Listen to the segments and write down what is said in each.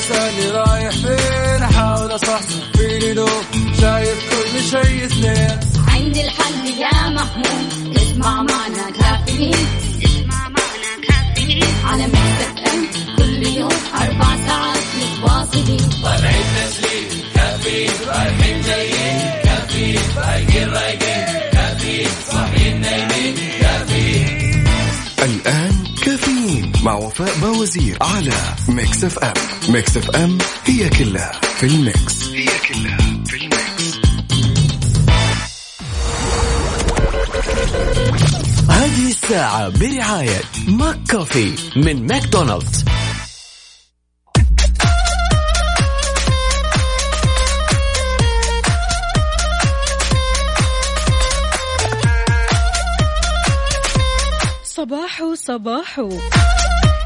تسألني رايح فين؟ أحاول أصحصح. كافيين مع وفاء باوزير على Mix FM Mix FM هي كلها في ال mix. هي كلها في ال mix. هذه الساعة برعاية McCoffee من ماكدونالدز. صباحو صباحو.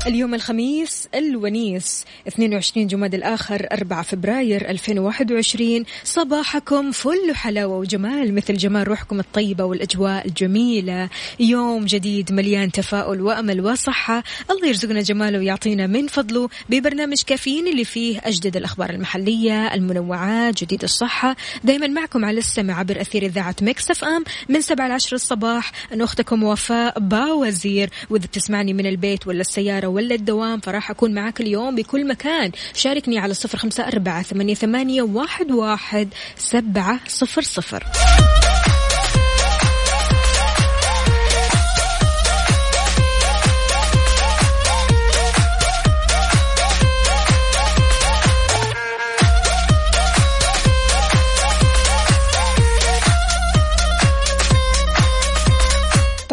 اليوم الخميس الونيس 22 جماد الآخر 4 فبراير 2021 صباحكم فل حلاوة وجمال مثل جمال روحكم الطيبة والأجواء الجميلة. يوم جديد مليان تفاؤل وأمل وصحة. الله يرزقنا جماله ويعطينا من فضله ببرنامج كافيين اللي فيه أجدد الأخبار المحلية المنوعات جديد الصحة. دايما معكم على السمع عبر أثير إذاعة Mix FM. من 7 ل 10 الصباح أنا أختكم وفاء باوزير. وإذا بتسمعني من البيت ولا السيارة ولا الدوام فراح أكون معك اليوم بكل مكان. شاركني على صفر خمسة أربعة ثمانية, ثمانية واحد, واحد سبعة صفر صفر.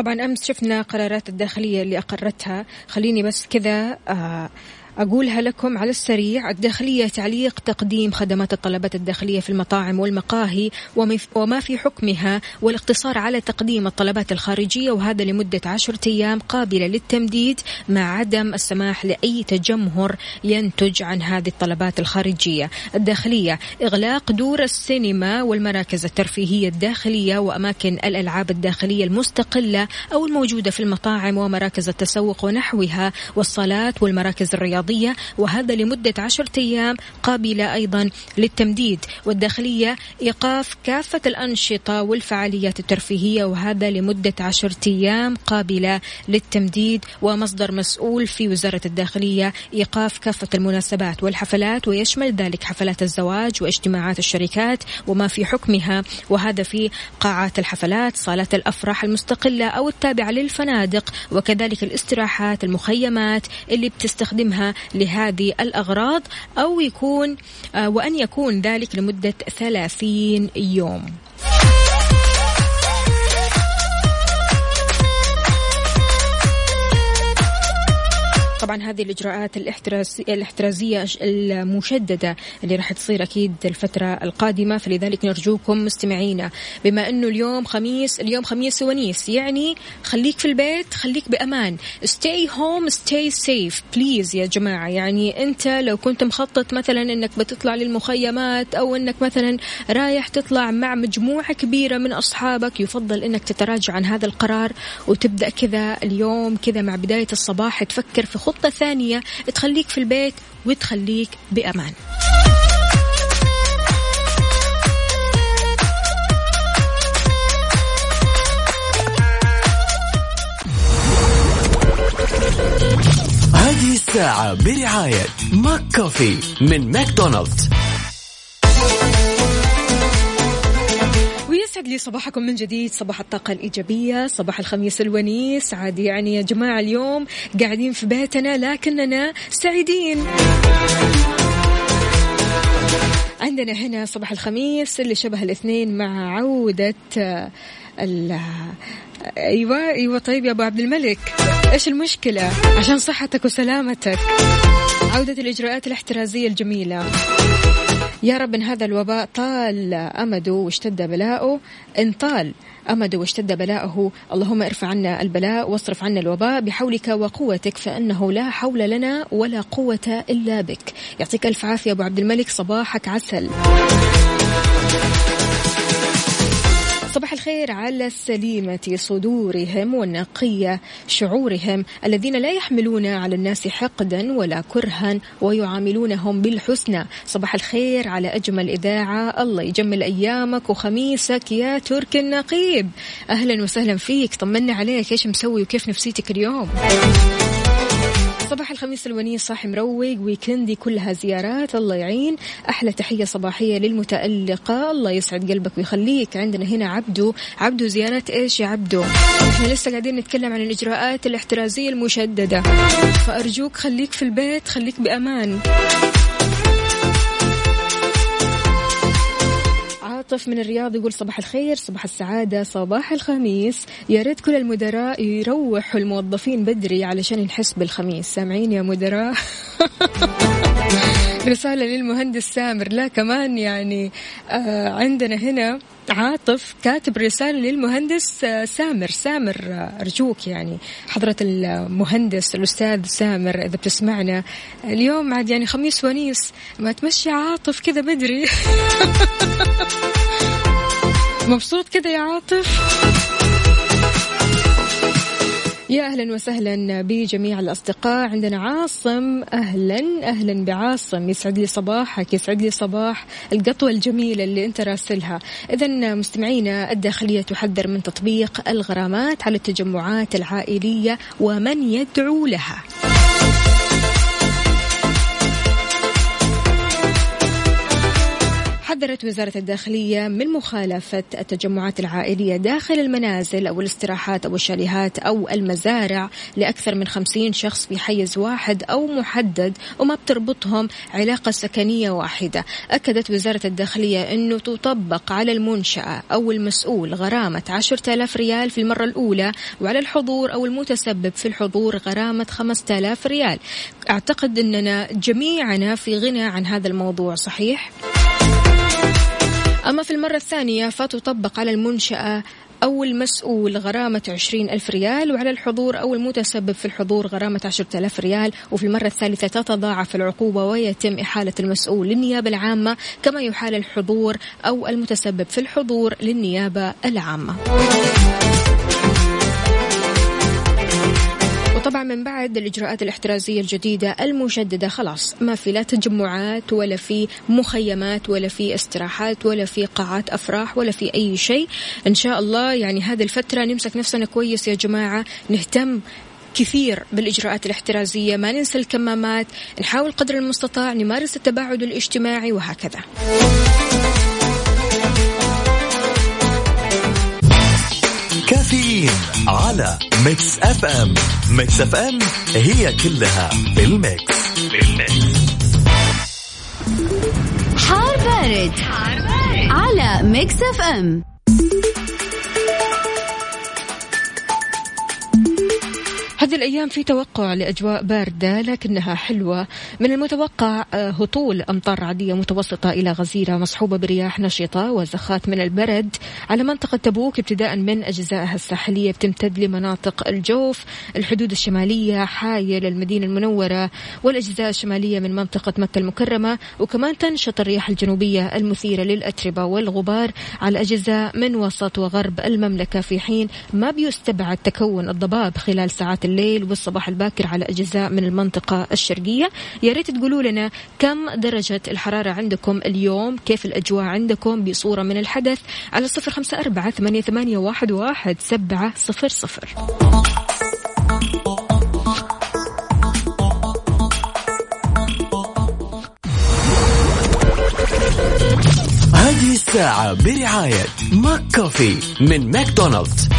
طبعا أمس شفنا قرارات الداخلية اللي أقرتها. خليني بس كذا آه أقولها لكم على السريع. الداخلية تعليق تقديم خدمات الطلبات الداخلية في المطاعم والمقاهي وما في حكمها والاقتصار على تقديم الطلبات الخارجية وهذا لمدة عشرة أيام قابلة للتمديد مع عدم السماح لأي تجمهر ينتج عن هذه الطلبات الخارجية. الداخلية إغلاق دور السينما والمراكز الترفيهية الداخلية وأماكن الألعاب الداخلية المستقلة أو الموجودة في المطاعم ومراكز التسوق ونحوها والصالات والمراكز الرياضية الرياضية وهذا لمدة عشرة أيام قابلة أيضا للتمديد. والداخلية إيقاف كافة الأنشطة والفعاليات الترفيهية وهذا لمدة عشرة أيام قابلة للتمديد. ومصدر مسؤول في وزارة الداخلية إيقاف كافة المناسبات والحفلات ويشمل ذلك حفلات الزواج واجتماعات الشركات وما في حكمها وهذا في قاعات الحفلات صالات الأفراح المستقلة أو التابعة للفنادق وكذلك الاستراحات المخيمات اللي بتستخدمها لهذه الأغراض أو يكون آه، وأن يكون ذلك لمدة ثلاثين يوم. طبعا هذه الإجراءات الاحترازية المشددة اللي راح تصير أكيد الفترة القادمة. فلذلك نرجوكم مستمعينا بما أنه اليوم خميس اليوم خميس ونيس يعني خليك في البيت خليك بأمان. Stay home stay safe. Please يا جماعة يعني أنت لو كنت مخطط مثلا أنك بتطلع للمخيمات أو أنك مثلا رايح تطلع مع مجموعة كبيرة من أصحابك يفضل أنك تتراجع عن هذا القرار وتبدأ كذا اليوم كذا مع بداية الصباح. تفكر في خطة ثانية تخليك في البيت وتخليك بأمان. هذه الساعة برعاية McCoffee من ماكدونالدز. يسعد لي صباحكم من جديد صباح الطاقة الإيجابية صباح الخميس الونيس. عادي يعني يا جماعة اليوم قاعدين في بيتنا لكننا سعيدين. عندنا هنا صباح الخميس اللي شبه الاثنين مع عودة ال أيوه أيوه طيب يا أبو عبد الملك. إيش المشكلة؟ عشان صحتك وسلامتك. عودة الإجراءات الاحترازية الجميلة. يا رب إن هذا الوباء طال امده واشتد بلاؤه. إن طال أمده واشتد بلاؤه اللهم ارفع عنا البلاء واصرف عنا الوباء بحولك وقوتك فإنه لا حول لنا ولا قوة إلا بك. يعطيك ألف عافية أبو عبد الملك صباحك عسل. صباح الخير على السليمة صدورهم والنقية شعورهم الذين لا يحملون على الناس حقدا ولا كرها ويعاملونهم بالحسنى. صباح الخير على أجمل إذاعة. الله يجمل أيامك وخميسك يا ترك النقيب. أهلا وسهلا فيك. طمنا عليك. إيش مسوي وكيف نفسيتك اليوم؟ صباح الخميس الونيس صاحي مروق ويكندي كلها زيارات الله يعين. أحلى تحية صباحية للمتألقة الله يسعد قلبك ويخليك. عندنا هنا عبدو. عبدو زيارات إيش يا عبدو؟ إحنا لسه قاعدين نتكلم عن الإجراءات الاحترازية المشددة. فأرجوك خليك في البيت خليك بأمان. عاطف من الرياض يقول صباح الخير صباح السعادة صباح الخميس. يا ريت كل المدراء يروحوا الموظفين بدري علشان نحس بالخميس. سامعين يا مدراء؟ رسالة للمهندس سامر. لا كمان يعني آه عندنا هنا عاطف كاتب رسالة للمهندس آه سامر. سامر آه أرجوك يعني حضرة المهندس الأستاذ سامر إذا بتسمعنا. اليوم عاد يعني خميس ونيس ما تمشي عاطف كذا بدري. مبسوط كذا يا عاطف؟ يا أهلا وسهلا بجميع الأصدقاء. عندنا عاصم أهلا أهلا بعاصم. يسعد لي صباحك يسعد لي صباح القطوة الجميلة اللي أنت راسلها. اذا مستمعينا الداخلية تحذر من تطبيق الغرامات على التجمعات العائلية ومن يدعو لها. حذرت وزارة الداخلية من مخالفة التجمعات العائلية داخل المنازل أو الاستراحات أو الشاليهات أو المزارع لأكثر من خمسين شخص في حيز واحد أو محدد وما بتربطهم علاقة سكنية واحدة أكدت وزارة الداخلية أنه تطبق على المنشأة أو المسؤول غرامة عشرة آلاف ريال في المرة الأولى وعلى الحضور أو المتسبب في الحضور غرامة خمسة آلاف ريال أعتقد أننا جميعنا في غنى عن هذا الموضوع صحيح؟ أما في المرة الثانية فتطبق على المنشأة أو المسؤول غرامة عشرين ألف ريال وعلى الحضور أو المتسبب في الحضور غرامة عشرة ألاف ريال. وفي المرة الثالثة تتضاعف العقوبة ويتم إحالة المسؤول للنيابة العامة كما يحال الحضور أو المتسبب في الحضور للنيابة العامة. وطبعا من بعد الإجراءات الاحترازية الجديدة المشددة خلاص ما في لا تجمعات ولا في مخيمات ولا في استراحات ولا في قاعات أفراح ولا في أي شيء. إن شاء الله يعني هذه الفترة نمسك نفسنا كويس يا جماعة نهتم كثير بالإجراءات الاحترازية ما ننسى الكمامات نحاول قدر المستطاع نمارس التباعد الاجتماعي وهكذا. كافيين على Mix FM Mix FM هي كلها بال mix بال mix حار بارد, حار بارد. على Mix FM هذه الأيام في توقع لأجواء باردة لكنها حلوة. من المتوقع آه، هطول أمطار عادية متوسطة إلى غزيرة مصحوبة برياح نشطة وزخات من البرد. على منطقة تبوك ابتداء من أجزائها الساحلية بتمتد لمناطق الجوف. الحدود الشمالية حايل المدينة المنورة والأجزاء الشمالية من منطقة مكة المكرمة. وكمان تنشط الرياح الجنوبية المثيرة للأتربة والغبار على أجزاء من وسط وغرب المملكة في حين ما بيستبعد تكون الضباب خلال ساعات الليل والصباح الباكر على أجزاء من المنطقة الشرقية. يا ريت تقولوا لنا كم درجة الحرارة عندكم اليوم؟ كيف الأجواء عندكم؟ بصورة من الحدث على صفر خمسة أربعة ثمانية, واحد سبعة صفر صفر. هذه الساعة برعاية McCoffee من ماكدونالدز.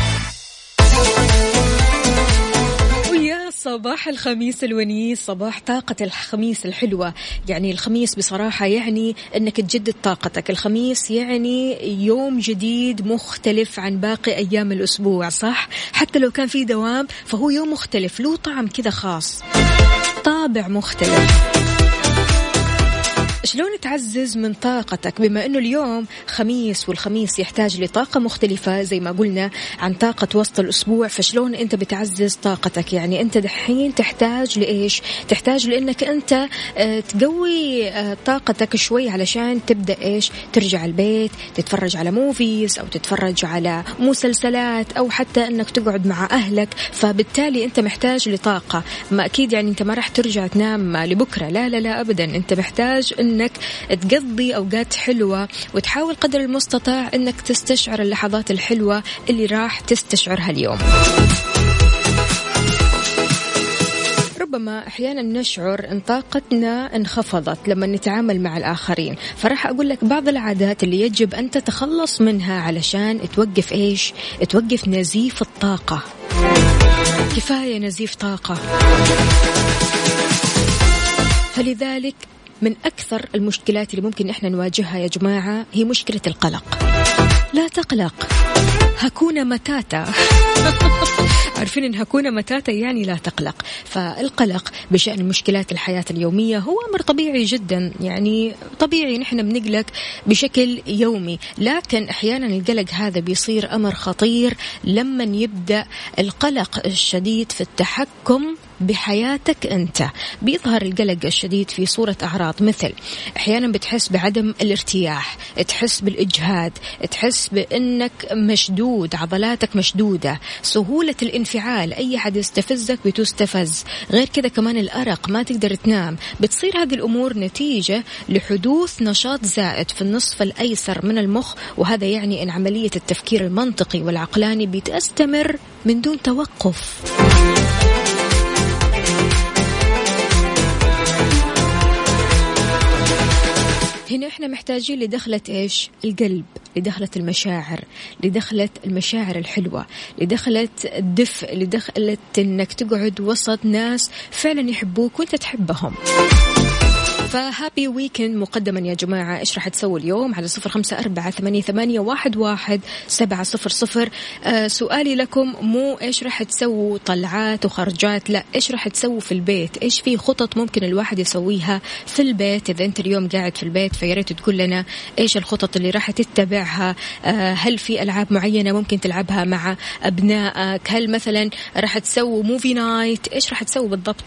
صباح الخميس الونيس صباح طاقة الخميس الحلوة. يعني الخميس بصراحة يعني أنك تجدد طاقتك. الخميس يعني يوم جديد مختلف عن باقي أيام الأسبوع صح؟ حتى لو كان في دوام فهو يوم مختلف له طعم كذا خاص. طابع مختلف. شلون تعزز من طاقتك؟ بما إنه اليوم خميس والخميس يحتاج لطاقة مختلفة زي ما قلنا عن طاقة وسط الأسبوع فشلون أنت بتعزز طاقتك؟ يعني أنت دحين تحتاج لإيش؟ تحتاج لإنك أنت آه، تقوي آه، طاقتك شوي علشان تبدأ إيش؟ ترجع البيت تتفرج على موفيز أو تتفرج على مسلسلات أو حتى إنك تقعد مع أهلك. فبالتالي أنت محتاج لطاقة. ما أكيد يعني أنت ما راح ترجع تنام لبكرة. لا لا لا ابدا. أنت محتاج إنك تقضي أوقات حلوة وتحاول قدر المستطاع إنك تستشعر اللحظات الحلوة اللي راح تستشعرها اليوم ربما أحيانا نشعر إن طاقتنا انخفضت لما نتعامل مع الآخرين. فراح أقول لك بعض العادات اللي يجب أن تتخلص منها علشان توقف إيش؟ توقف نزيف الطاقة. كفاية نزيف طاقة. فلذلك من أكثر المشكلات اللي ممكن إحنا نواجهها يا جماعة هي مشكلة القلق. لا تقلق. هكونا متاتا. عارفين إن هكونا متاتا يعني لا تقلق. فالقلق بشأن مشكلات الحياة اليومية هو أمر طبيعي جدا. يعني طبيعي نحن بنقلق بشكل يومي. لكن أحيانا القلق هذا بيصير أمر خطير لما يبدأ القلق الشديد في التحكم بحياتك أنت. بيظهر القلق الشديد في صورة أعراض مثل أحيانا بتحس بعدم الارتياح تحس بالإجهاد تحس بأنك مشدود عضلاتك مشدودة سهولة الانفعال أي حد يستفزك بتستفز. غير كذا كمان الأرق ما تقدر تنام. بتصير هذه الأمور نتيجة لحدوث نشاط زائد في النصف الأيسر من المخ وهذا يعني أن عملية التفكير المنطقي والعقلاني بتستمر من دون توقف. هنا إحنا محتاجين لدخلة إيش؟ القلب، لدخلة المشاعر، لدخلة المشاعر الحلوة، لدخلة الدفء، لدخلة إنك تقعد وسط ناس فعلا يحبوك وأنت تحبهم. فهابي ويكند مقدما يا جماعة. إيش راح تسوي اليوم على صفر خمسة أربعة ثمانية, ثمانية واحد, واحد سبعة صفر صفر. آه سؤالي لكم مو إيش راح تسووا؟ طلعات وخرجات لا إيش راح تسووا في البيت؟ إيش في خطط ممكن الواحد يسويها في البيت؟ إذا أنت اليوم قاعد في البيت فياريت تقول لنا إيش الخطط اللي راح تتبعها. آه هل في ألعاب معينة ممكن تلعبها مع أبنائك؟ هل مثلا راح تسووا movie night إيش راح تسووا بالضبط؟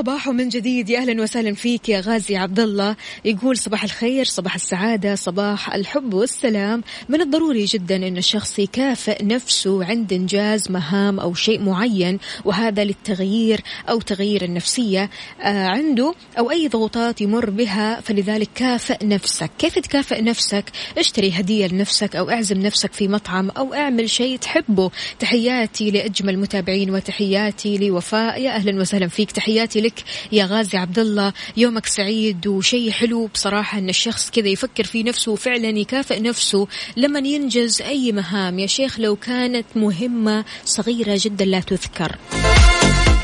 صباح وصباح من جديد. يا أهلا وسهلا فيك يا غازي عبد الله يقول صباح الخير صباح السعادة صباح الحب والسلام. من الضروري جدا إن الشخص يكافئ نفسه عند إنجاز مهام أو شيء معين وهذا للتغيير أو تغيير النفسية آه، عنده أو أي ضغوطات يمر بها فلذلك كافئ نفسك. كيف تكافئ نفسك؟ اشتري هدية لنفسك أو اعزم نفسك في مطعم أو اعمل شيء تحبه. تحياتي لأجمل متابعين وتحياتي لوفاء. يا أهلا وسهلا فيك. تحياتي لك. يا غازي عبد الله يومك سعيد وشيء حلو. بصراحة أن الشخص كذا يفكر في نفسه وفعلا يكافئ نفسه. لما ينجز أي مهام؟ يا شيخ لو كانت مهمة صغيرة جدا لا تذكر.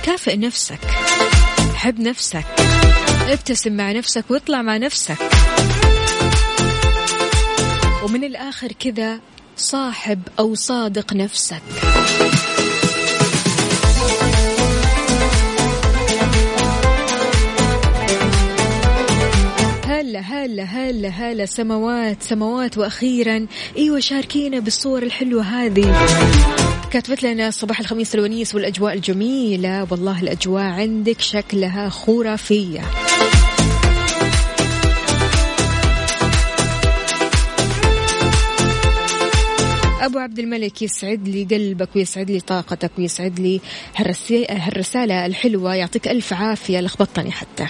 كافئ نفسك. حب نفسك. ابتسم مع نفسك واطلع مع نفسك. ومن الآخر كذا صاحب أو صادق نفسك. هلا هلا هلا هلا سماوات سماوات وأخيرا. إيوه شاركينا بالصور الحلوة هذه. كاتبت لنا صباح الخميس الونيس والأجواء الجميلة. والله الأجواء عندك شكلها خرافية. أبو عبد الملك يسعد لي قلبك ويسعد لي طاقتك ويسعد لي هالرسالة الحلوة. يعطيك ألف عافية لخبطتني حتى.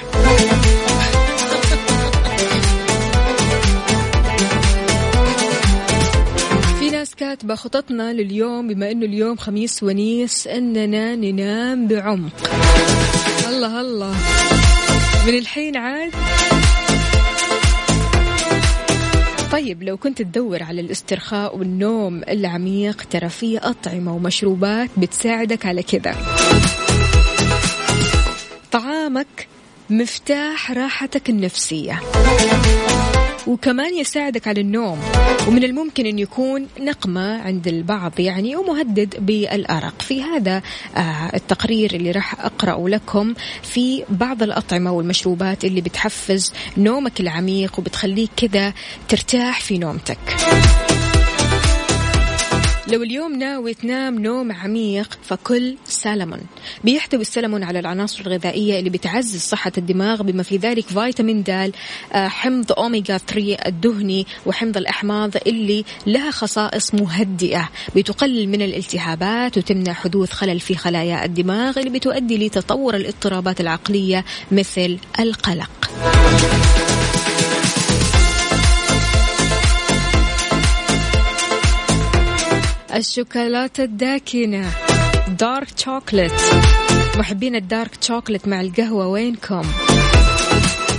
كاتبة خططنا لليوم بما إنه اليوم خميس ونيس أننا ننام بعمق. الله الله. من الحين عاد؟ طيب لو كنت تدور على الاسترخاء والنوم العميق ترى في أطعمة ومشروبات بتساعدك على كذا. طعامك مفتاح راحتك النفسية. وكمان يساعدك على النوم. ومن الممكن أن يكون نقمة عند البعض يعني ومهدد بالأرق. في هذا آه، التقرير اللي راح أقرأه لكم في بعض الأطعمة والمشروبات اللي بتحفز نومك العميق وبتخليك كذا ترتاح في نومتك. لو اليوم ناوي تنام نوم عميق فكل سلمون بيحتوي السلمون على العناصر الغذائية اللي بتعزز صحة الدماغ بما في ذلك فيتامين د آه، حمض أوميجا 3 الدهني وحمض الأحماض اللي لها خصائص مهدئة. بتقلل من الالتهابات وتمنع حدوث خلل في خلايا الدماغ اللي بتؤدي لتطور الاضطرابات العقلية مثل القلق. الشوكولاتة الداكنة. dark chocolate محبين ال dark chocolate مع القهوة وينكم؟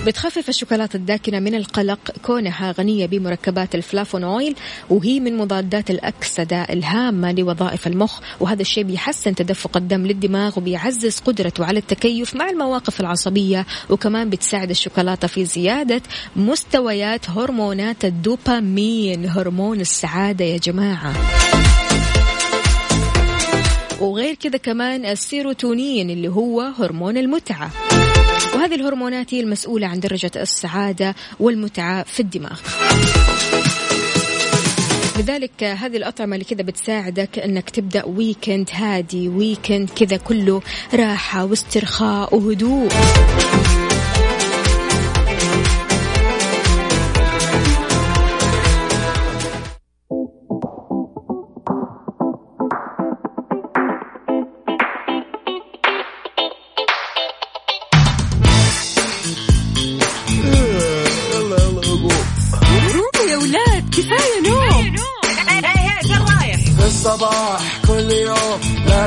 بتخفف الشوكولاتة الداكنة من القلق. كونها غنية بمركبات الفلافونويل وهي من مضادات الأكسدة الهامة لوظائف المخ وهذا الشيء بيحسن تدفق الدم للدماغ وبيعزز قدرته على التكيف مع المواقف العصبية وكمان بتساعد الشوكولاتة في زيادة مستويات هرمونات الدوبامين هرمون السعادة يا جماعة. وغير كذا كمان السيروتونين اللي هو هرمون المتعة. وهذه الهرمونات هي المسؤولة عن درجة السعادة والمتعة في الدماغ. لذلك هذه الأطعمة اللي كذا بتساعدك أنك تبدأ weekend هادي weekend كذا كله راحة واسترخاء وهدوء.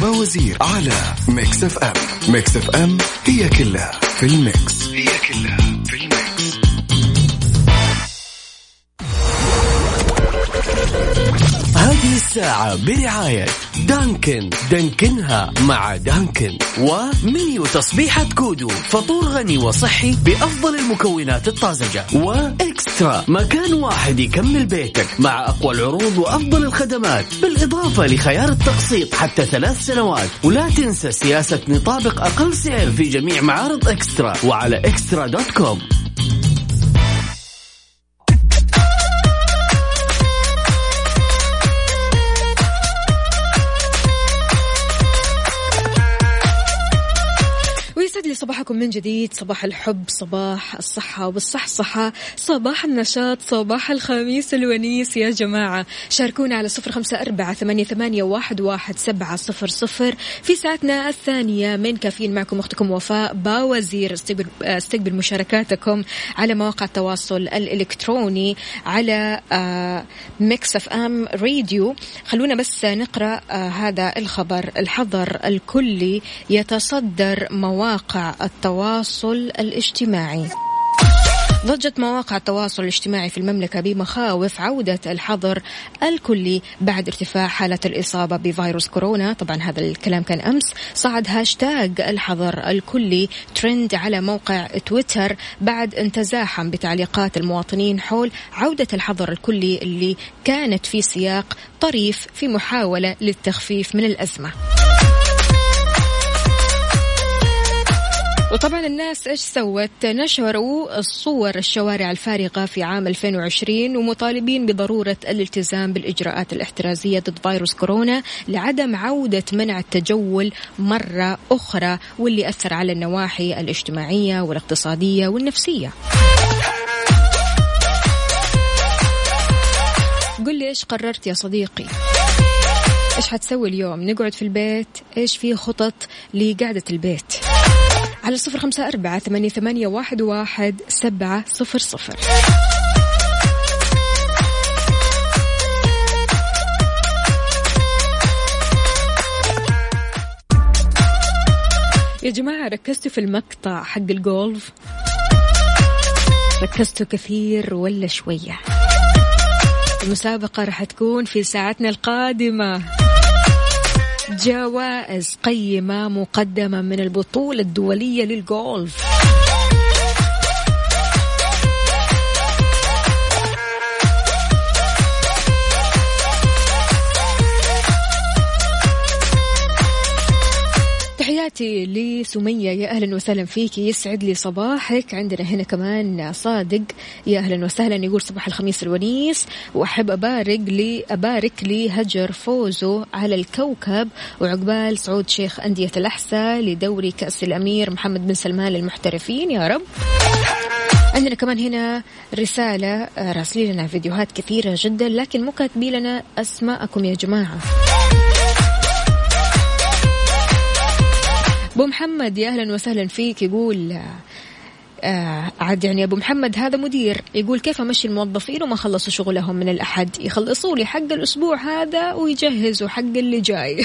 باوزير على Mix FM. Mix FM هي كلها في ال mix. هي كلها. الساعة برعاية Dunkin. دانكنها مع Dunkin. ومنيو تصبيحة كودو. فطور غني وصحي بأفضل المكونات الطازجة. وإكسترا. مكان واحد يكمل بيتك مع أقوى العروض وأفضل الخدمات. بالإضافة لخيار التقسيط حتى ثلاث سنوات. ولا تنسى سياسة نطابق أقل سعر في جميع معارض إكسترا. وعلى إكسترا dot com. صباح صباحكم من جديد. صباح الحب صباح الصحة والصحصحة صباح النشاط صباح الخميس الونيس يا جماعة. شاركونا على صفر خمسة أربعة ثمانية, ثمانية واحد, واحد سبعة صفر صفر. في ساعتنا الثانية من كافيين معكم أختكم وفاء باوزير. استقبل, استقبل مشاركاتكم على مواقع التواصل الإلكتروني على Mix FM Radio خلونا بس نقرأ آه، هذا الخبر. الحظر الكلي يتصدر مواقع الاجتماعي. ضجت مواقع التواصل الاجتماعي في المملكة بمخاوف عودة الحظر الكلي بعد ارتفاع حالة الإصابة بفيروس كورونا. طبعا هذا الكلام كان أمس. صعد هاشتاج الحظر الكلي ترند على موقع تويتر بعد ان تزاحم بتعليقات المواطنين حول عودة الحظر الكلي اللي كانت في سياق طريف في محاولة للتخفيف من الأزمة. وطبعا الناس إيش سوت؟ نشروا الصور الشوارع الفارغة في عام 2020 ومطالبين بضرورة الالتزام بالإجراءات الاحترازية ضد فيروس كورونا لعدم عودة منع التجول مرة أخرى واللي أثر على النواحي الاجتماعية والاقتصادية والنفسية. قل لي إيش قررت يا صديقي؟ إيش حتسوي اليوم؟ نقعد في البيت؟ إيش في خطط لقعدة البيت؟ على صفر خمسة أربعة ثمانية ثمانية واحد واحد سبعة صفر صفر. يا جماعة ركزتوا في المقطع حق الجولف؟ ركزتوا كثير ولا شوية؟ المسابقة راح تكون في ساعتنا القادمة. جوائز قيمة مقدمة من البطولة الدولية للجولف تحياتي لسمية. يا أهلا وسهلا فيك. يسعد لي صباحك. عندنا هنا كمان صادق. يا أهلا وسهلا. يقول صباح الخميس الونيس. وأحب أبارك لي أبارك لهجر فوزه على الكوكب. وعقبال صعود شيخ أندية الأحساء لدوري كأس الأمير محمد بن سلمان للمحترفين. يا رب. عندنا كمان هنا رسالة راسلين لنا فيديوهات كثيرة جدا لكن مو كاتبين لنا أسماءكم يا جماعة. أبو محمد يا أهلا وسهلا فيك يقول آه عاد يعني أبو محمد هذا مدير يقول كيف أمشي الموظفين وما خلصوا شغلهم من الأحد؟ يخلصوا لي حق الأسبوع هذا ويجهزوا حق اللي جاي.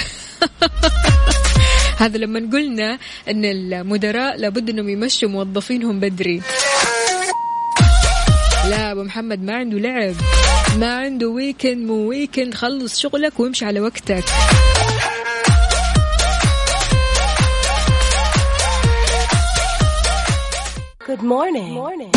هذا لما قلنا إن المدراء لابد إنهم يمشوا موظفينهم بدري. لا أبو محمد ما عنده لعب ما عنده ويكند مو ويكند خلص شغلك وامشي على وقتك. Good morning. Good morning.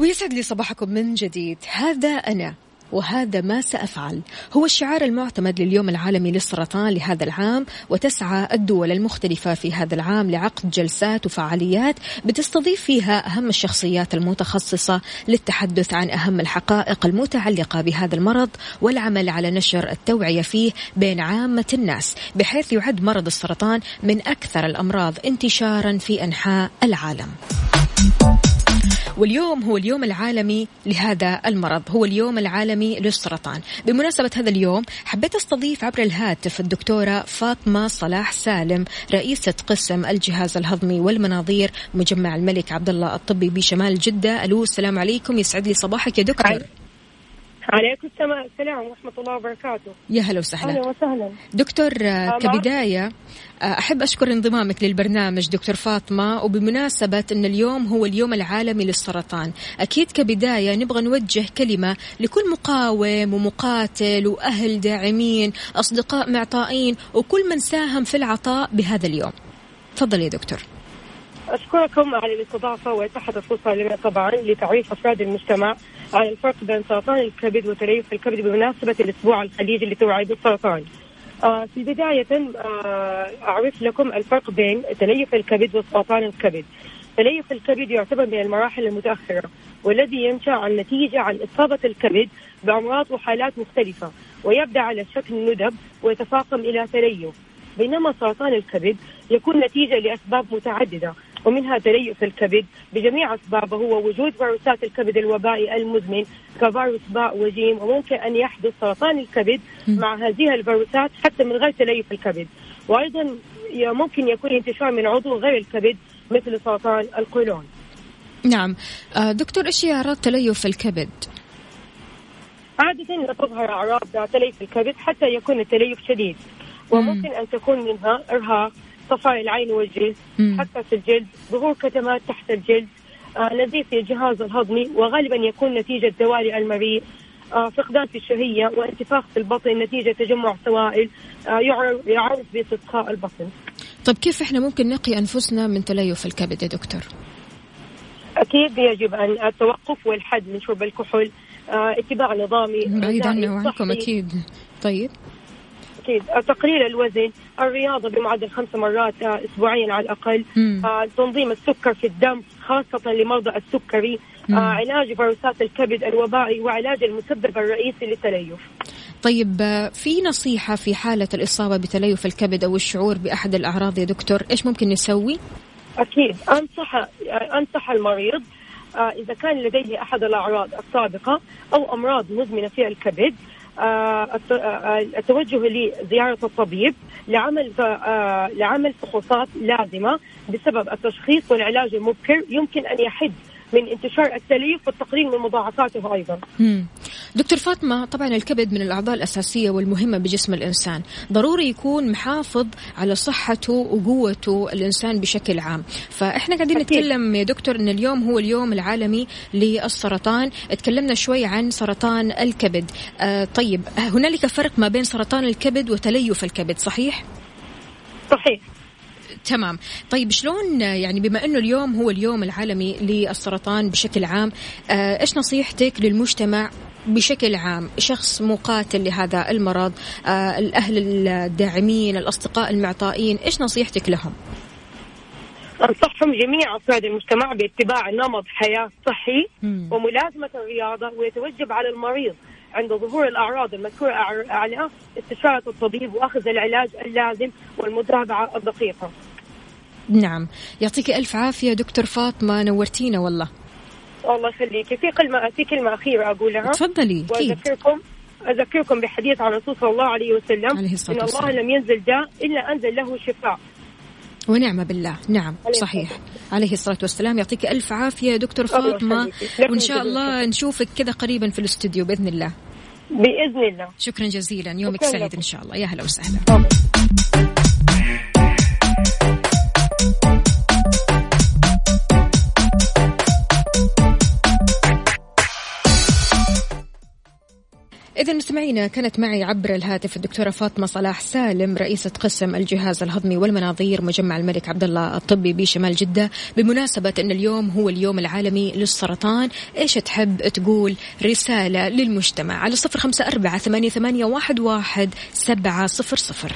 ويسعد لي صباحكم من جديد هذا أنا وهذا ما سأفعل. هو الشعار المعتمد لليوم العالمي للسرطان لهذا العام وتسعى الدول المختلفة في هذا العام لعقد جلسات وفعاليات بتستضيف فيها أهم الشخصيات المتخصصة للتحدث عن أهم الحقائق المتعلقة بهذا المرض والعمل على نشر التوعية فيه بين عامة الناس بحيث يعد مرض السرطان من أكثر الأمراض انتشارا في أنحاء العالم. واليوم هو اليوم العالمي لهذا المرض. هو اليوم العالمي للسرطان. بمناسبة هذا اليوم حبيت أستضيف عبر الهاتف الدكتورة فاطمة صلاح سالم رئيسة قسم الجهاز الهضمي والمناظير مجمع الملك عبد الله الطبي بشمال جدة. ألو السلام عليكم. يسعد لي صباحك يا دكتور. عليكم السلام ورحمة الله وبركاته. يا هلا وسهلا. أهلا وسهلا. دكتور كبداية أحب أشكر انضمامك للبرنامج دكتور فاطمة وبمناسبة أن اليوم هو اليوم العالمي للسرطان أكيد كبداية نبغى نوجه كلمة لكل مقاوم ومقاتل وأهل داعمين أصدقاء معطائين وكل من ساهم في العطاء بهذا اليوم. تفضل يا دكتور. أشكركم على الاستضافة وإتاحة الفرصة لنا طبعا لتعريف أفراد المجتمع الفرق بين سرطان الكبد وتليف الكبد بمناسبة الأسبوع الخليجي لتوعية السرطان. آه في بداية آه أعرف لكم الفرق بين تليف الكبد وسرطان الكبد. تليف الكبد يعتبر من المراحل المتأخرة والذي ينشأ عن نتيجة عن إصابة الكبد بأمراض وحالات مختلفة ويبدأ على شكل ندب ويتفاقم إلى تليف. بينما سرطان الكبد يكون نتيجة لأسباب متعددة ومنها تليف الكبد. بجميع أسبابه هو وجود فيروسات الكبد الوبائي المزمن كفيروس باء وجيم وممكن أن يحدث سرطان الكبد مع هذه الفيروسات حتى من غير تليف الكبد. وأيضا ممكن يكون انتشار من عضو غير الكبد مثل سرطان القولون. نعم. دكتور إيش هي أعراض تليف الكبد؟ عادة لا تظهر أعراض تليف الكبد حتى يكون التليف شديد وممكن أن تكون منها إرهاق صفاء العين والجلد حتى في الجلد ظهور كتمات تحت الجلد آه نزيف في الجهاز الهضمي وغالبا يكون نتيجة دوالي المريء آه فقدان في الشهية وانتفاخ في البطن نتيجة تجمع سوائل آه يعرف, باستسقاء البطن. طيب كيف إحنا ممكن نقي أنفسنا من تليف الكبد يا دكتور؟ أكيد يجب أن التوقف والحد من شرب الكحول آه اتباع نظامي بعيد عنه وعنكم أكيد. طيب. أكيد. تقليل الوزن الرياضة بمعدل خمس مرات اسبوعيا على الأقل. آه، تنظيم السكر في الدم خاصة لمرضى السكري. آه، علاج فيروسات الكبد الوبائي وعلاج المسبب الرئيسي للتليف. طيب في نصيحة في حالة الإصابة بتليف الكبد أو الشعور بأحد الأعراض يا دكتور إيش ممكن نسوي؟ أكيد. أنصح أنصح المريض إذا كان لديه أحد الأعراض السابقة أو أمراض مزمنة في الكبد آه، آه، التوجه لزيارة الطبيب لعمل آه، لعمل فحوصات لازمة بسبب التشخيص والعلاج المبكر يمكن أن يحد من انتشار التليف والتقليل من مضاعفاته أيضا مم. دكتور فاطمة طبعا الكبد من الأعضاء الأساسية والمهمة بجسم الإنسان ضروري يكون محافظ على صحته وقوته الإنسان بشكل عام فإحنا قاعدين أكيد. نتكلم يا دكتور أن اليوم هو اليوم العالمي للسرطان تكلمنا شوي عن سرطان الكبد آه طيب هنالك فرق ما بين سرطان الكبد وتليف الكبد صحيح؟ صحيح تمام. طيب شلون يعني بما إنه اليوم هو اليوم العالمي للسرطان بشكل عام آه، إيش نصيحتك للمجتمع بشكل عام شخص مقاتل لهذا المرض آه، الأهل الداعمين الأصدقاء المعطائين إيش نصيحتك لهم؟ أنصحهم جميع أفراد المجتمع باتباع نمط حياة صحي مم. وملازمة الرياضة ويتوجب على المريض عند ظهور الأعراض المذكورة أع- أعلى استشارة الطبيب وأخذ العلاج اللازم والمتابعة الدقيقة. نعم. يعطيك ألف عافية دكتور فاطمة نورتينا والله. الله يخليك. في كلمة في كلمة أخيرة أقولها. تفضلي وأذكركم أذكركم بحديث عن الرسول صلى الله عليه وسلم. عليه الصلاة إن الله والسلام. لم ينزل داء إلا أنزل له شفاء. ونعم بالله. نعم عليه صحيح. عليه الصلاة والسلام. يعطيك ألف عافية دكتور فاطمة. وإن شاء الله. نشوفك كذا قريبا في الاستوديو بإذن الله. بإذن الله. شكرا جزيلا. يومك سعيد. إن شاء الله. يا هلا وسهلا. إذا مستمعينا كانت معي عبر الهاتف الدكتورة فاطمة صلاح سالم رئيسة قسم الجهاز الهضمي والمناظير مجمع الملك عبد الله الطبي بشمال جدة بمناسبة أن اليوم هو اليوم العالمي للسرطان إيش تحب تقول رسالة للمجتمع؟ على صفر خمسة أربعة ثمانية, واحد سبعة صفر صفر.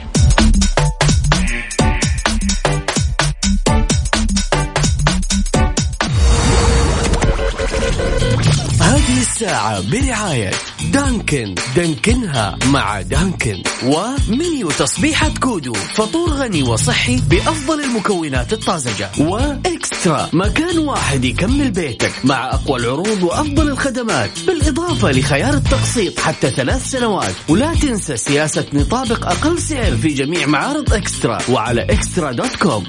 هذه الساعة برعاية Dunkin. دانكنها مع Dunkin. ومنيو تصبيحة كودو. فطور غني وصحي بأفضل المكونات الطازجة. وإكسترا. مكان واحد يكمل بيتك مع أقوى العروض وأفضل الخدمات. بالإضافة لخيار التقسيط حتى ثلاث سنوات. ولا تنسى سياسة نطابق أقل سعر في جميع معارض إكسترا. وعلى إكسترا dot com.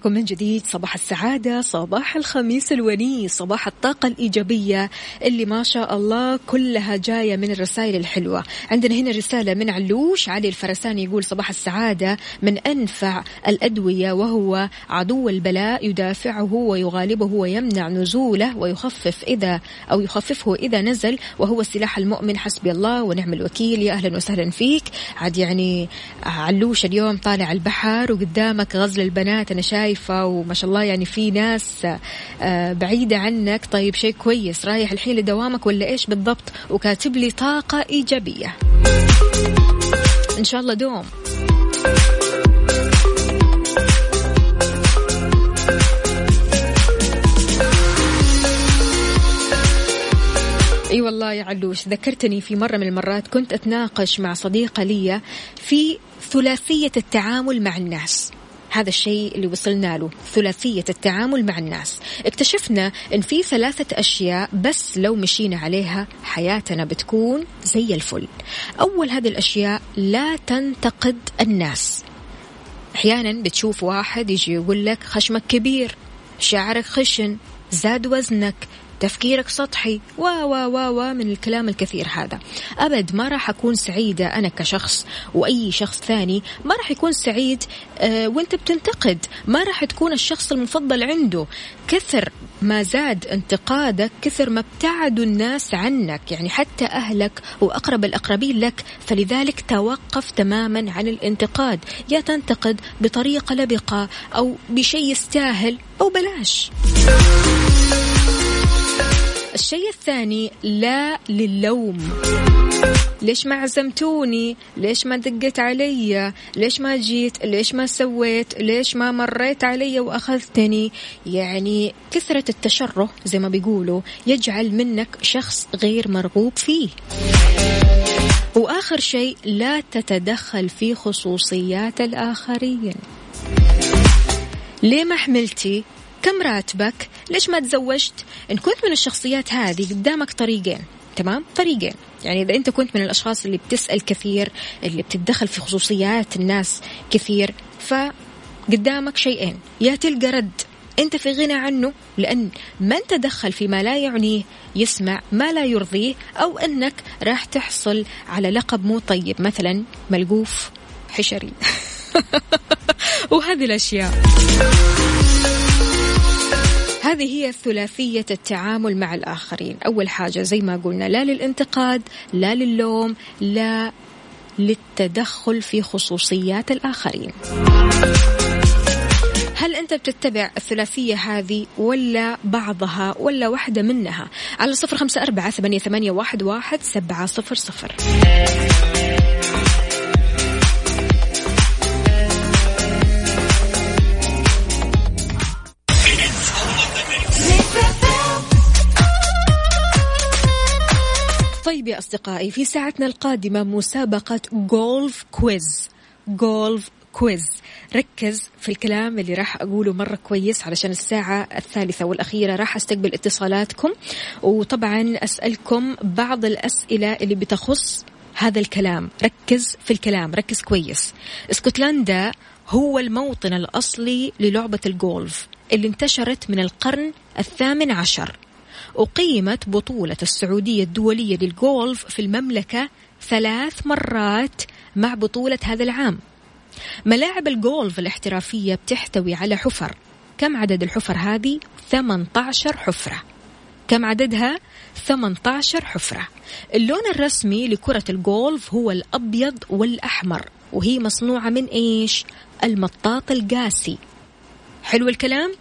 صباحكم من جديد صباح السعادة صباح الخميس الونيس صباح الطاقة الإيجابية اللي ما شاء الله كلها جاية من الرسائل الحلوة. عندنا هنا رسالة من علوش علي الفرساني يقول صباح السعادة من أنفع الأدوية وهو عدو البلاء يدافعه ويغالبه ويمنع نزوله ويخفف إذا أو يخففه إذا نزل وهو السلاح المؤمن حسبي الله ونعم الوكيل. يا أهلا وسهلا فيك. عاد يعني علوش اليوم طالع البحر وقدامك غزل البنات أنا شايفة وما شاء الله يعني في ناس آه، بعيدة عنك. طيب شيء كويس رايح الحين لدوامك ولا إيش بالضبط؟ وكاتب لي طاقة إيجابية. إن شاء الله دوم. أي والله يا علوش ذكرتني في مرة من المرات كنت أتناقش مع صديقة لي في ثلاثية التعامل مع الناس. هذا الشيء اللي وصلنا له ثلاثية التعامل مع الناس. اكتشفنا إن في ثلاثة أشياء بس لو مشينا عليها حياتنا بتكون زي الفل. أول هذه الأشياء لا تنتقد الناس. أحيانا بتشوف واحد يجي يقول لك خشمك كبير شعرك خشن زاد وزنك تفكيرك سطحي. و و و و من الكلام الكثير هذا. أبد ما راح أكون سعيدة أنا كشخص وأي شخص ثاني. ما راح يكون سعيد آه وأنت بتنتقد. ما راح تكون الشخص المفضل عنده. كثر ما زاد انتقادك كثر ما ابتعدوا الناس عنك. يعني حتى أهلك وأقرب الأقربين لك. فلذلك توقف تماما عن الانتقاد. يا تنتقد بطريقة لبقه أو بشيء يستاهل أو بلاش. الشيء الثاني لا للوم. ليش ما عزمتوني؟ ليش ما دقت علي؟ ليش ما جيت؟ ليش ما سويت؟ ليش ما مريت علي وأخذتني؟ يعني كثرة التشره زي ما بيقولوا يجعل منك شخص غير مرغوب فيه. وآخر شيء لا تتدخل في خصوصيات الآخرين. ليه ما حملتي؟ كم راتبك؟ ليش ما تزوجت؟ إن كنت من الشخصيات هذه قدامك طريقين تمام؟ طريقين. يعني إذا أنت كنت من الأشخاص اللي بتسأل كثير اللي بتتدخل في خصوصيات الناس كثير فقدامك شيئين. يا تلقى رد. أنت في غنى عنه لأن من تدخل فيما لا يعنيه يسمع ما لا يرضيه أو أنك راح تحصل على لقب مو طيب مثلا ملقوف حشري. وهذه الأشياء. هذه هي ثلاثية التعامل مع الآخرين. أول حاجة زي ما قلنا لا للانتقاد لا للوم لا للتدخل في خصوصيات الآخرين. هل أنت بتتبع الثلاثية هذه ولا بعضها ولا واحدة منها؟ على صفر خمسة أربعة ثمانية واحد سبعة صفر صفر. طيب يا أصدقائي في ساعتنا القادمة مسابقة golf quiz golf quiz ركز في الكلام اللي راح أقوله مرة كويس علشان الساعة الثالثة والأخيرة راح أستقبل اتصالاتكم. وطبعا أسألكم بعض الأسئلة اللي بتخص هذا الكلام. ركز في الكلام. ركز كويس. اسكتلندا هو الموطن الأصلي للعبة الجولف اللي انتشرت من القرن الثامن عشر. أقيمت بطولة السعودية الدولية للجولف في المملكة ثلاث مرات مع بطولة هذا العام ملاعب الجولف الاحترافية بتحتوي على حفر كم عدد الحفر هذه؟ 18 حفرة كم عددها؟ 18 حفرة اللون الرسمي لكرة الجولف هو الأبيض والأحمر وهي مصنوعة من إيش؟ المطاط القاسي حلو الكلام؟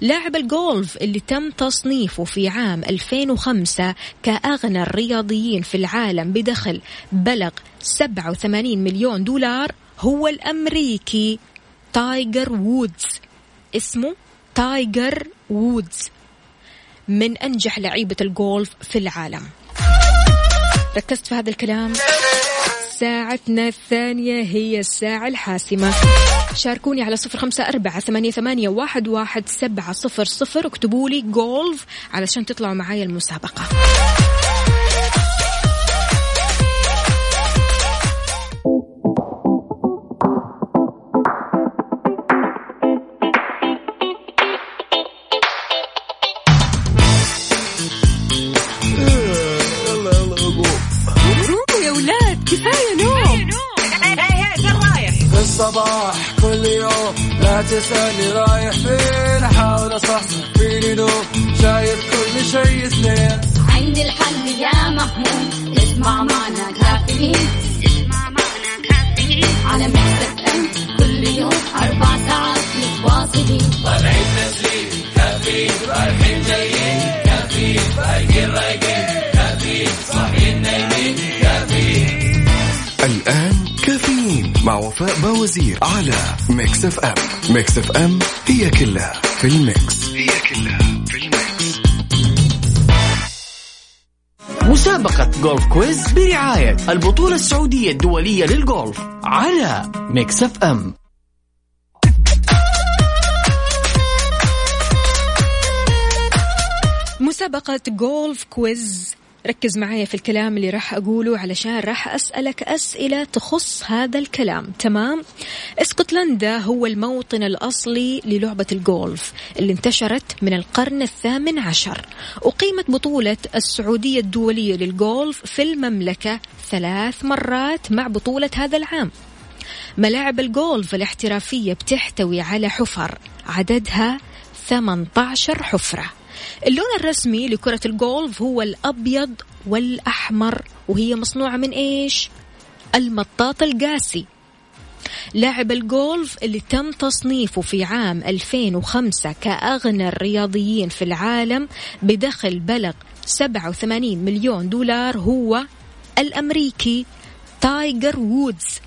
لاعب الجولف اللي تم تصنيفه في عام 2005 كأغنى الرياضيين في العالم بدخل بلغ 87 مليون دولار هو الأمريكي تايجر وودز. اسمه تايجر وودز. من أنجح لعيبة الجولف في العالم. ركزت في هذا الكلام؟ ساعتنا الثانية هي الساعة الحاسمة. شاركوني على صفر خمسة أربعة ثمانية, ثمانية واحد, واحد سبعة صفر صفر. اكتبوا لي جولف علشان تطلعوا معايا المسابقة. الصباح. كل يوم لا تسألني رايح فين أحاول أصحصح فيني لو شايف كل شيء سنين عندي الحل يا محمود. اسمع معنا كافيين. اسمع معنا كافيين. على مع وفاء باوزير على Mix FM Mix FM هي كلها في ال mix. هي كلها في ال mix. مسابقة golf quiz برعاية البطولة السعودية الدولية للجولف على Mix FM مسابقة golf quiz ركز معايا في الكلام اللي راح أقوله علشان راح أسألك أسئلة تخص هذا الكلام. تمام؟ إسكتلندا هو الموطن الأصلي للعبة الجولف اللي انتشرت من القرن الثامن عشر. أقيمت بطولة السعودية الدولية للجولف في المملكة ثلاث مرات مع بطولة هذا العام. ملاعب الجولف الاحترافية بتحتوي على حفر عددها 18 حفرة. اللون الرسمي لكرة الجولف هو الأبيض والأحمر وهي مصنوعة من إيش؟ المطاط القاسي. لاعب الجولف اللي تم تصنيفه في عام 2005 كأغنى الرياضيين في العالم بدخل بلغ 87 مليون دولار هو الأمريكي تايجر وودز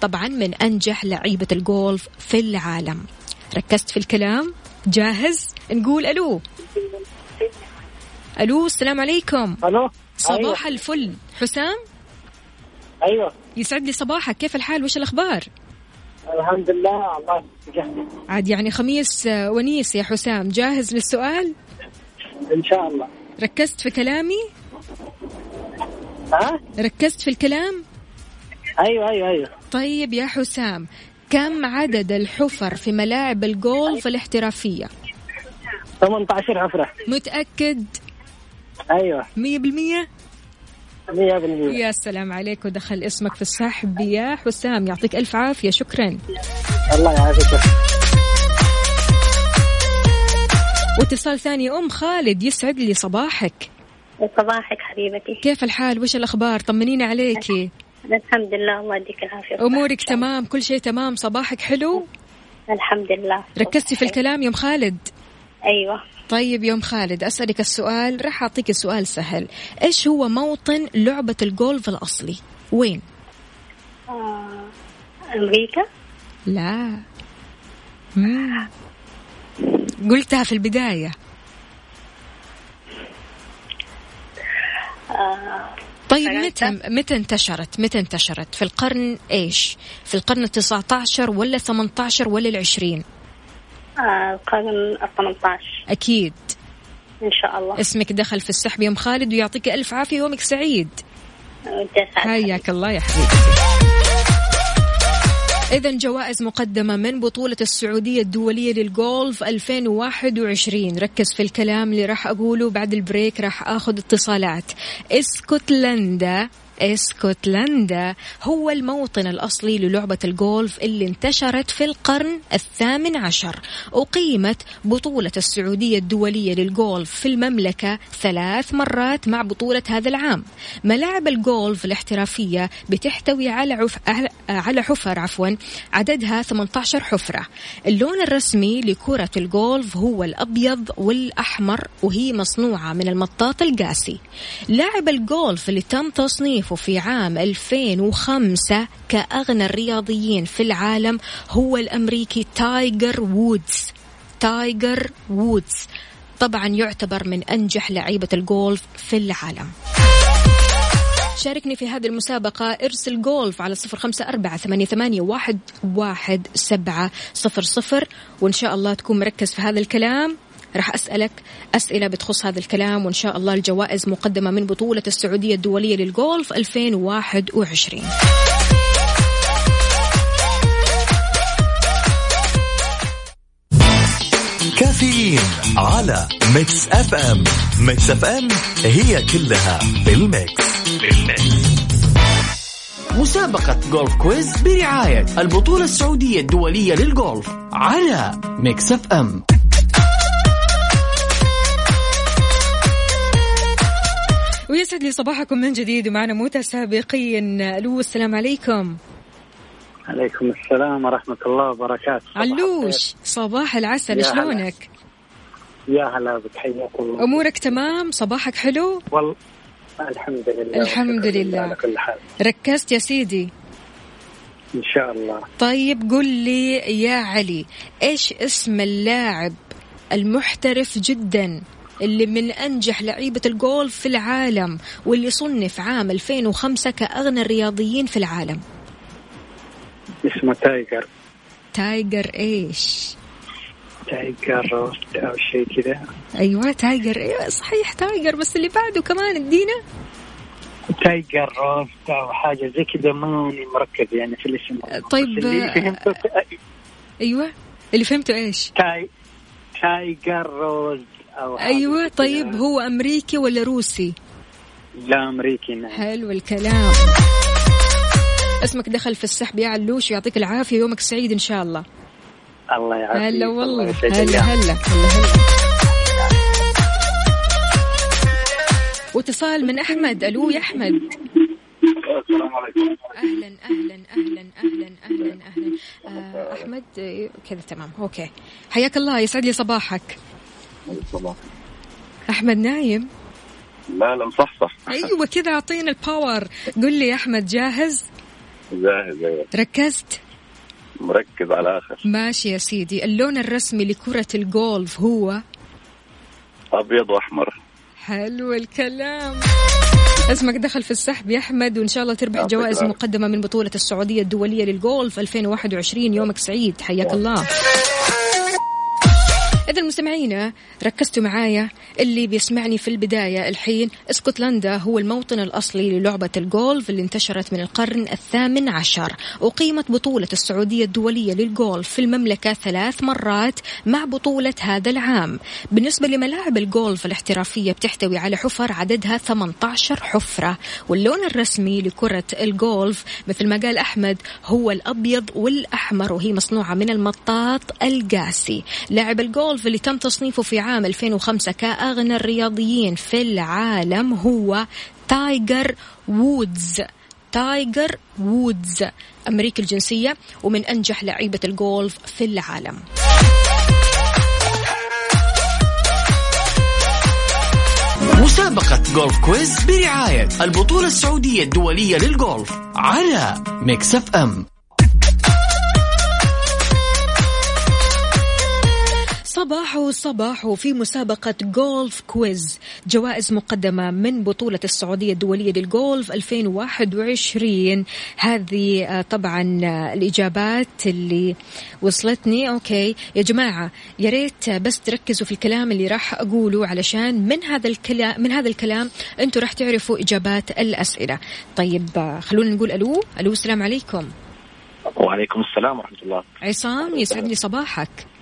طبعا من أنجح لعيبة الجولف في العالم. ركزت في الكلام؟ جاهز؟ نقول ألو. ألو السلام عليكم. ألو؟ صباح أيوة. الفل. حسام؟ أيوه. يسعد لي صباحك. كيف الحال؟ وش الأخبار؟ الحمد لله الله يجزاك عاد يعني خميس آه، ونيس يا حسام. جاهز للسؤال؟ إن شاء الله. ركزت في كلامي؟ ها؟ ركزت في الكلام؟ أيوه أيوه أيوه. طيب يا حسام كم عدد الحفر في ملاعب الجولف الاحترافية؟ 18 حفره متأكد؟ أيوه. مية بالمية؟ 100% يا سلام عليك ودخل اسمك في السحب يا حسام يعطيك ألف عافية شكرا. الله يعافيك. واتصال ثاني أم خالد يسعد لي صباحك. صباحك حبيبتي. كيف الحال؟ وش الأخبار؟ طمنينا عليكي الحمد لله الله يديك العافية. أمورك تمام؟ كل شيء تمام؟ صباحك حلو؟ الحمد لله. ركزتي في الكلام يوم خالد؟ أيوة طيب يوم خالد أسألك السؤال راح أعطيك السؤال سهل إيش هو موطن لعبة الجولف الأصلي وين آه. أمريكا لا مم. قلتها في البداية آه. طيب؟ متى متى انتشرت متى انتشرت في القرن إيش في القرن التسعة عشر ولا 18 ولا العشرين آه. القرن الثمنتاش. أكيد. إن شاء الله. اسمك دخل في السحب يوم خالد ويعطيك ألف عافية يومك سعيد. حياك الله يا حبيبي. إذا جوائز مقدمة من بطولة السعودية الدولية للجولف 2021 ركز في الكلام اللي راح أقوله بعد البريك راح أخذ اتصالات. إسكتلندا إسكتلندا هو الموطن الأصلي للعبة الجولف اللي انتشرت في القرن الثامن عشر. أقيمت بطولة السعودية الدولية للجولف في المملكة ثلاث مرات مع بطولة هذا العام. ملاعب الجولف الاحترافية بتحتوي على عف... على حفر عفوا عددها 18 حفرة. اللون الرسمي لكرة الجولف هو الأبيض والأحمر وهي مصنوعة من المطاط القاسي. لاعب الجولف اللي تم تصنيفه في عام 2005 كأغنى الرياضيين في العالم هو الأمريكي تايجر وودز. تايجر وودز طبعا يعتبر من أنجح لعيبة الجولف في العالم. شاركني في هذه المسابقة إرسل جولف على صفر خمسة أربعة ثمانية, ثمانية واحد, واحد سبعة صفر صفر. وإن شاء الله تكون مركز في هذا الكلام. راح أسألك أسئلة بتخص هذا الكلام وإن شاء الله الجوائز مقدمة من بطولة السعودية الدولية للجولف 2021 كافيين على Mix FM. Mix FM هي كلها بال mix بال mix مسابقة Golf Quiz برعاية البطولة السعودية الدولية للجولف على Mix FM. ويسعد لي صباحكم من جديد ومعنا متسابقين. ألو السلام عليكم. عليكم السلام ورحمة الله وبركاته. صباح علوش صباح العسل. شلونك. يا هلا بك حياك الله. أمورك تمام؟ صباحك حلو؟ والله الحمد لله. الحمد لله. على كل حال. ركزت يا سيدي. إن شاء الله. طيب قل لي يا علي إيش اسم اللاعب المحترف جدا؟ اللي من أنجح لعيبة الجولف في العالم واللي صنف عام 2005 كأغنى الرياضيين في العالم. اسمه تايجر. تايجر إيش؟ تايجر أو شيء كذا. أيوه تايجر. أيوه صحيح تايجر بس اللي بعده كمان ادينا. تايجر أو حاجة زي كذا ماني مركز يعني في الاسم. طيب، بس اللي فهمته تا- أيوه اللي فهمته إيش؟ تاي تايجر روز. أيوه زي طيب. هو أمريكي ولا روسي؟ لا أمريكي نعم. حلو الكلام. اسمك دخل في السحب يا علوش يعطيك العافية يومك سعيد إن شاء الله. الله يعافيك. هلا الله والله هلا. هلا هلا هلا. واتصال من أحمد. ألو يا أحمد. السلام عليكم. أهلا أهلا أهلا أهلا أهلا أهلا. آه أحمد كذا تمام okay. حياك الله يسعد لي صباحك. أحمد نايم؟ لا لا مصحصح. أيوه كذا أعطينا ال power قل لي يا أحمد جاهز؟ جاهز أيوه. ركزت؟ مركز على الآخر ماشي يا سيدي. اللون الرسمي لكرة الجولف هو؟ أبيض وأحمر. حلو الكلام. اسمك دخل في السحب يا أحمد وإن شاء الله تربح جوائز العافية. مقدمة من بطولة السعودية الدولية للجولف 2021 يومك سعيد. حياك الله. إذا مستمعينا ركزتوا معايا. اللي بيسمعني في البداية الحين اسكتلندا هو الموطن الأصلي للعبة الجولف اللي انتشرت من القرن الثامن عشر. أقيمت بطولة السعودية الدولية للجولف في المملكة ثلاث مرات مع بطولة هذا العام. بالنسبة لملاعب الجولف الاحترافية بتحتوي على حفر عددها 18 حفرة. واللون الرسمي لكرة الجولف مثل ما قال أحمد هو الأبيض والأحمر وهي مصنوعة من المطاط القاسي. لاعب الجولف اللي تم تصنيفه في عام 2005 كأغنى الرياضيين في العالم هو تايجر وودز. تايجر وودز أمريكي الجنسية ومن أنجح لعيبة الجولف في العالم. مسابقة Golf Quiz برعاية البطولة السعودية الدولية للجولف على Mix FM. صباح صباح في مسابقة Golf Quiz جوائز مقدمة من بطولة السعودية الدولية للجولف 2021 هذه آه، طبعا آه، الإجابات اللي وصلتني. okay. يا جماعة يا ريت بس تركزوا في الكلام اللي راح أقوله علشان من هذا الكلام من هذا الكلام أنتم راح تعرفوا إجابات الأسئلة. طيب آه، خلونا نقول ألو. ألو السلام عليكم. وعليكم السلام ورحمة الله. عصام يسعد لي صباحك.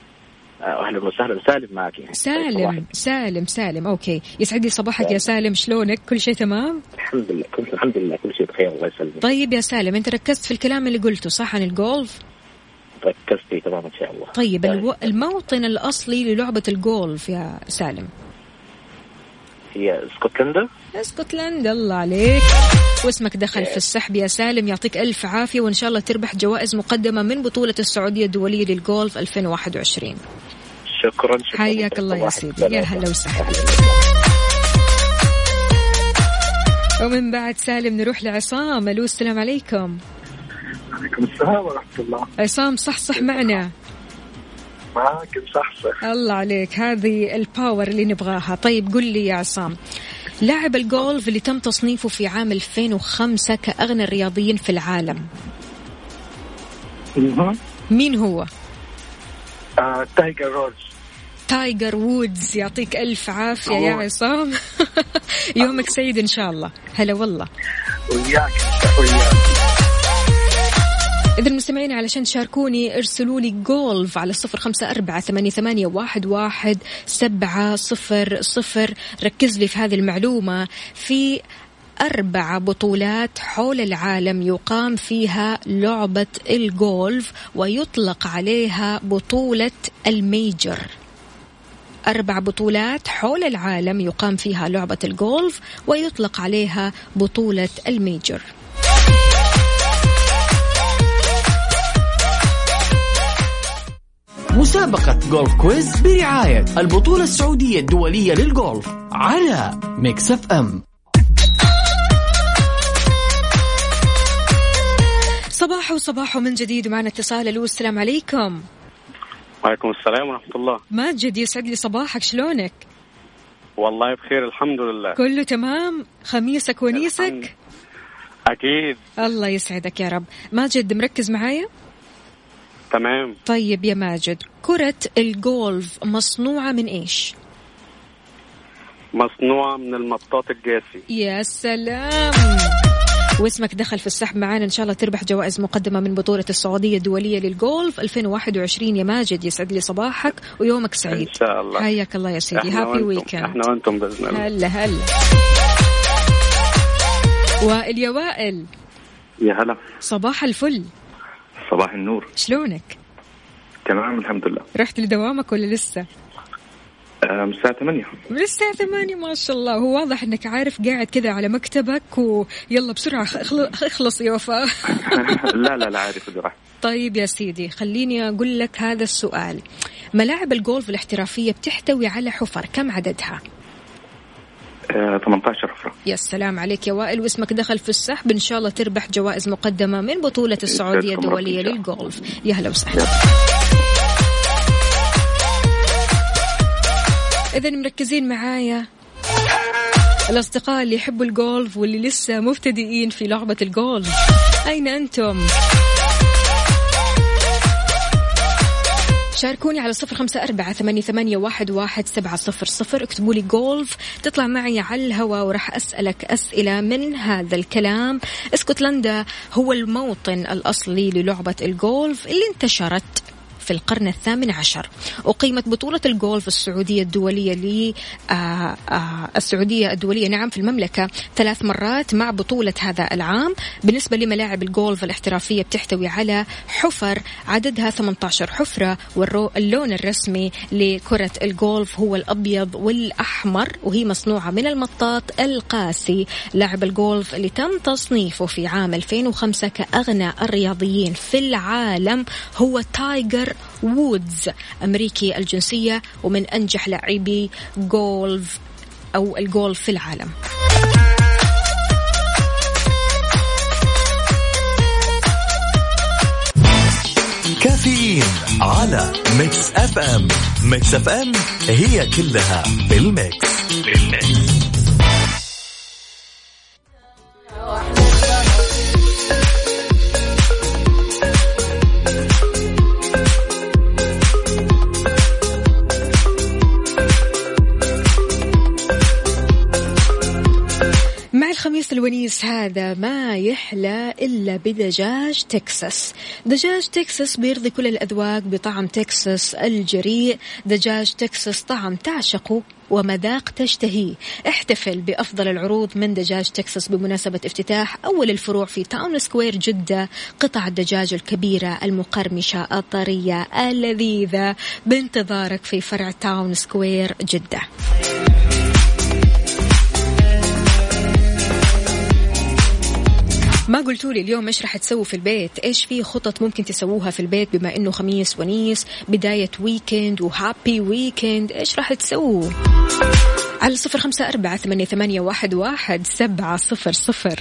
أهلا وسهلا. سالم معك سالم سالم سالم. okay. يسعد لي صباحك يا سالم. شلونك؟ كل شيء تمام؟ الحمد لله. كل الحمد لله. كل شيء بخير الله يسلمك. طيب يا سالم أنت ركزت في الكلام اللي قلته صح عن الجولف؟ ركزت فيه تمام إن شاء الله. طيب ألو... الموطن الأصلي للعبة الجولف يا سالم. هي اسكتلندا اسكتلندا الله عليك. واسمك دخل في السحب يا سالم. يعطيك ألف عافية وإن شاء الله تربح جوائز مقدمة من بطولة السعودية الدولية للجولف 2021 شكرا شكرا. حياك الله يا سيدي. يا هلا وسهلا. ومن بعد سالم نروح لعصام. ألو السلام عليكم. عليكم السلام ورحمة الله. عصام مصحصح معنا؟ معاك مصحصح الله عليك. هذه ال power اللي نبغاها. طيب قل لي يا عصام. لاعب الجولف اللي تم تصنيفه في عام 2005 كأغنى الرياضيين في العالم. مين هو؟ آه، تايجر روز تايجر وودز يعطيك ألف عافية يا عصام. يومك سعيد إن شاء الله. هلا والله. وياك وياك إذا المستمعين علشان تشاركوني ارسلوا لي جولف على صفر خمسة أربعة ثمانية, ثمانية واحد, واحد سبعة صفر صفر. ركز لي في هذه المعلومة. في أربع بطولات حول العالم يقام فيها لعبة الجولف ويطلق عليها بطولة ال major. أربع بطولات حول العالم يقام فيها لعبة الجولف ويطلق عليها بطولة ال major. مسابقة Golf Quiz برعاية البطولة السعودية الدولية للجولف على Mix FM. صباح وصباح من جديد معنا اتصال. ألو السلام عليكم. وعليكم السلام ورحمة الله. ماجد يسعد لي صباحك شلونك؟ والله بخير الحمد لله. كله تمام؟ خميسك ونيسك؟ أكيد. الله يسعدك يا رب. ماجد مركز معايا؟ تمام. طيب يا ماجد كرة الجولف مصنوعة من إيش؟ مصنوعة من المطاط الجاسي. يا سلام! واسمك دخل في السحب معانا إن شاء الله تربح جوائز مقدمة من بطولة السعودية الدولية للجولف 2021 يا ماجد يسعد لي صباحك ويومك سعيد. إن شاء الله. حياك الله يا سيدي. هابي. ويكند إحنا وأنتم بإذن الله. هلا هلا. وائل يا وائل يا هلا. صباح الفل. صباح النور. شلونك؟ تمام الحمد لله. رحت لدوامك ولا لسه؟ الساعة 8 من الساعة ثمانية ما شاء الله. هو واضح إنك عارف قاعد كذا على مكتبك ويلا بسرعة اخل- اخلص يا وفاء. لا لا لا عارف راح. طيب يا سيدي خليني أقول لك هذا السؤال. ملاعب الجولف الاحترافية بتحتوي على حفر كم عددها؟ 18 حفرة يا سلام عليك يا وائل واسمك دخل في السحب. إن شاء الله تربح جوائز مقدمة من بطولة السعودية الدولية للجولف يا هلا وسهلا. إذا مركزين معايا الأصدقاء اللي يحبوا الجولف واللي لسه مبتدئين في لعبة الجولف أين أنتم؟ شاركوني على صفر خمسة أربعة ثمانية, ثمانية واحد, واحد سبعة صفر صفر. اكتبوا لي جولف تطلع معي على الهواء وراح أسألك أسئلة من هذا الكلام. اسكتلندا هو الموطن الأصلي للعبة الجولف اللي انتشرت في القرن الثامن عشر. أقيمت بطولة الجولف السعودية الدولية ل آه، آه، السعودية الدولية نعم في المملكة ثلاث مرات مع بطولة هذا العام. بالنسبة لملاعب الجولف الاحترافية بتحتوي على حفر عددها 18 حفرة واللون الرسمي لكرة الجولف هو الأبيض والأحمر وهي مصنوعة من المطاط القاسي. لاعب الجولف اللي تم تصنيفه في عام 2005 كأغنى الرياضيين في العالم هو تايجر وودز أمريكي الجنسية ومن أنجح لاعبي جولف أو الجولف في العالم. كافيين على Mix FM Mix FM هي كلها بال mix. بال mix. الونيس هذا ما يحلى إلا بدجاج تكساس. دجاج تكساس بيرضي كل الأذواق بطعم تكساس الجريء. دجاج تكساس طعم تعشقه ومذاق تشتهيه احتفل بأفضل العروض من دجاج تكساس بمناسبة افتتاح أول الفروع في Town Square جدة قطع الدجاج الكبيرة المقرمشة الطرية اللذيذة بانتظارك في فرع Town Square جدة. ما قلتوا لي اليوم إيش راح تسووا في البيت؟ إيش في خطط ممكن تسووها في البيت بما إنه خميس ونيس بداية weekend و happy weekend إيش راح تسووا؟ على صفر خمسة أربعة ثمانية, واحد, واحد سبعة صفر صفر.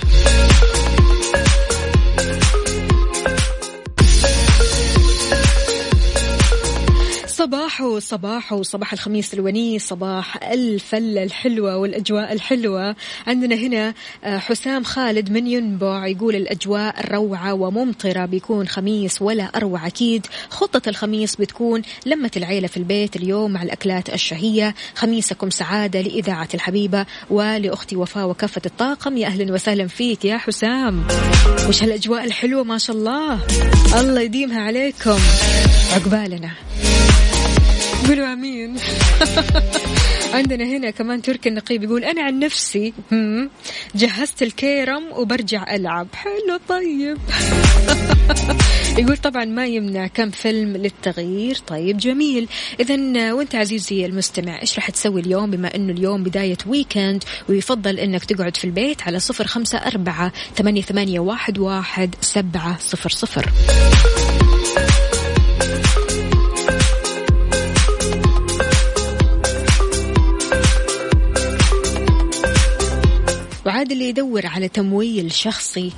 صباحو صباحو صباح الخميس الونيس صباح الفلة الحلوة والأجواء الحلوة. عندنا هنا آه، حسام خالد من ينبع يقول الأجواء روعة وممطرة بيكون خميس ولا أروع أكيد. خطة الخميس بتكون لمة العيلة في البيت اليوم مع الأكلات الشهية. خميسكم سعادة لإذاعة الحبيبة ولأختي وفاء وكافة الطاقم. يا أهلا وسهلا فيك يا حسام. وش هالأجواء الحلوة ما شاء الله. الله يديمها عليكم. عقبالنا. قولوا آمين. عندنا هنا كمان تركي النقيب يقول أنا عن نفسي جهزت الكيرم وبرجع ألعب. حلو طيب. يقول طبعا ما يمنع كم فيلم للتغيير. طيب جميل. اذا وأنت عزيزي المستمع إيش راح تسوي اليوم بما إنه اليوم بداية ويكند ويفضل إنك تقعد في البيت على صفر خمسة أربعة ثمانية, ثمانية واحد, واحد سبعة صفر صفر. وعاد اللي يدور على تمويل شخصي.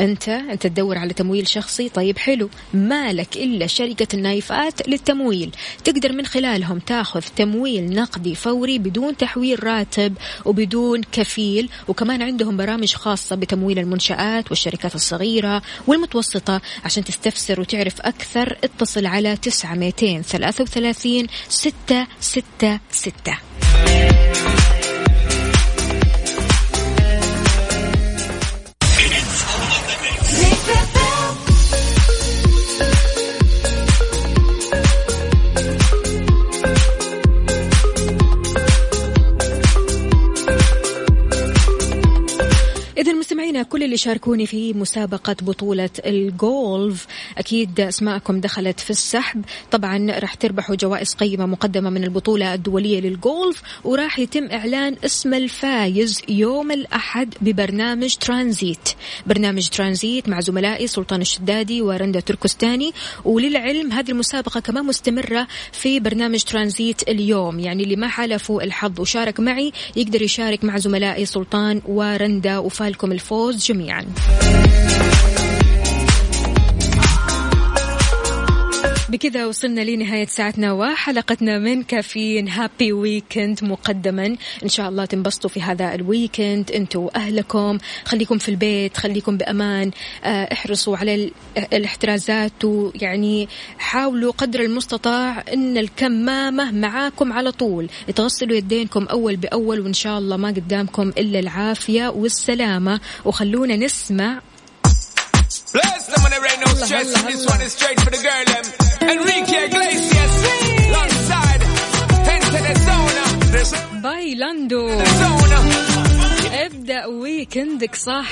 أنت أنت تدور على تمويل شخصي؟ طيب حلو. مالك إلا شركة النايفات للتمويل. تقدر من خلالهم تاخذ تمويل نقدي فوري بدون تحويل راتب وبدون كفيل. وكمان عندهم برامج خاصة بتمويل المنشآت والشركات الصغيرة والمتوسطة عشان تستفسر وتعرف أكثر. اتصل على 9 233 666 اللي شاركوني في مسابقة بطولة الجولف أكيد أسماءكم دخلت في السحب. طبعا راح تربحوا جوائز قيمة مقدمة من البطولة الدولية للجولف وراح يتم إعلان اسم الفايز يوم الأحد ببرنامج ترانزيت. برنامج ترانزيت مع زملائي سلطان الشدادي ورندا تركستاني. وللعلم هذه المسابقة كمان مستمرة في برنامج ترانزيت اليوم. يعني اللي ما حالفوا الحظ وشارك معي يقدر يشارك مع زملائي سلطان ورندا وفالكم الفوز جميعا يعني. بكذا وصلنا لنهاية ساعتنا وحلقتنا من كافيين happy weekend مقدما. إن شاء الله تنبسطوا في هذا ال weekend أنتوا وأهلكم. خليكم في البيت خليكم بأمان. آه، احرصوا على الاحترازات ويعني حاولوا قدر المستطاع أن الكمامة معاكم على طول. تغسلوا يدينكم أول بأول وإن شاء الله ما قدامكم إلا العافية والسلامة. وخلونا نسمع Bless them when there ain't no stress. And this one is straight for the girl, them. Enrique Iglesias. Alongside. Enter the zone. بايلاندو ابدأ ويكندك صح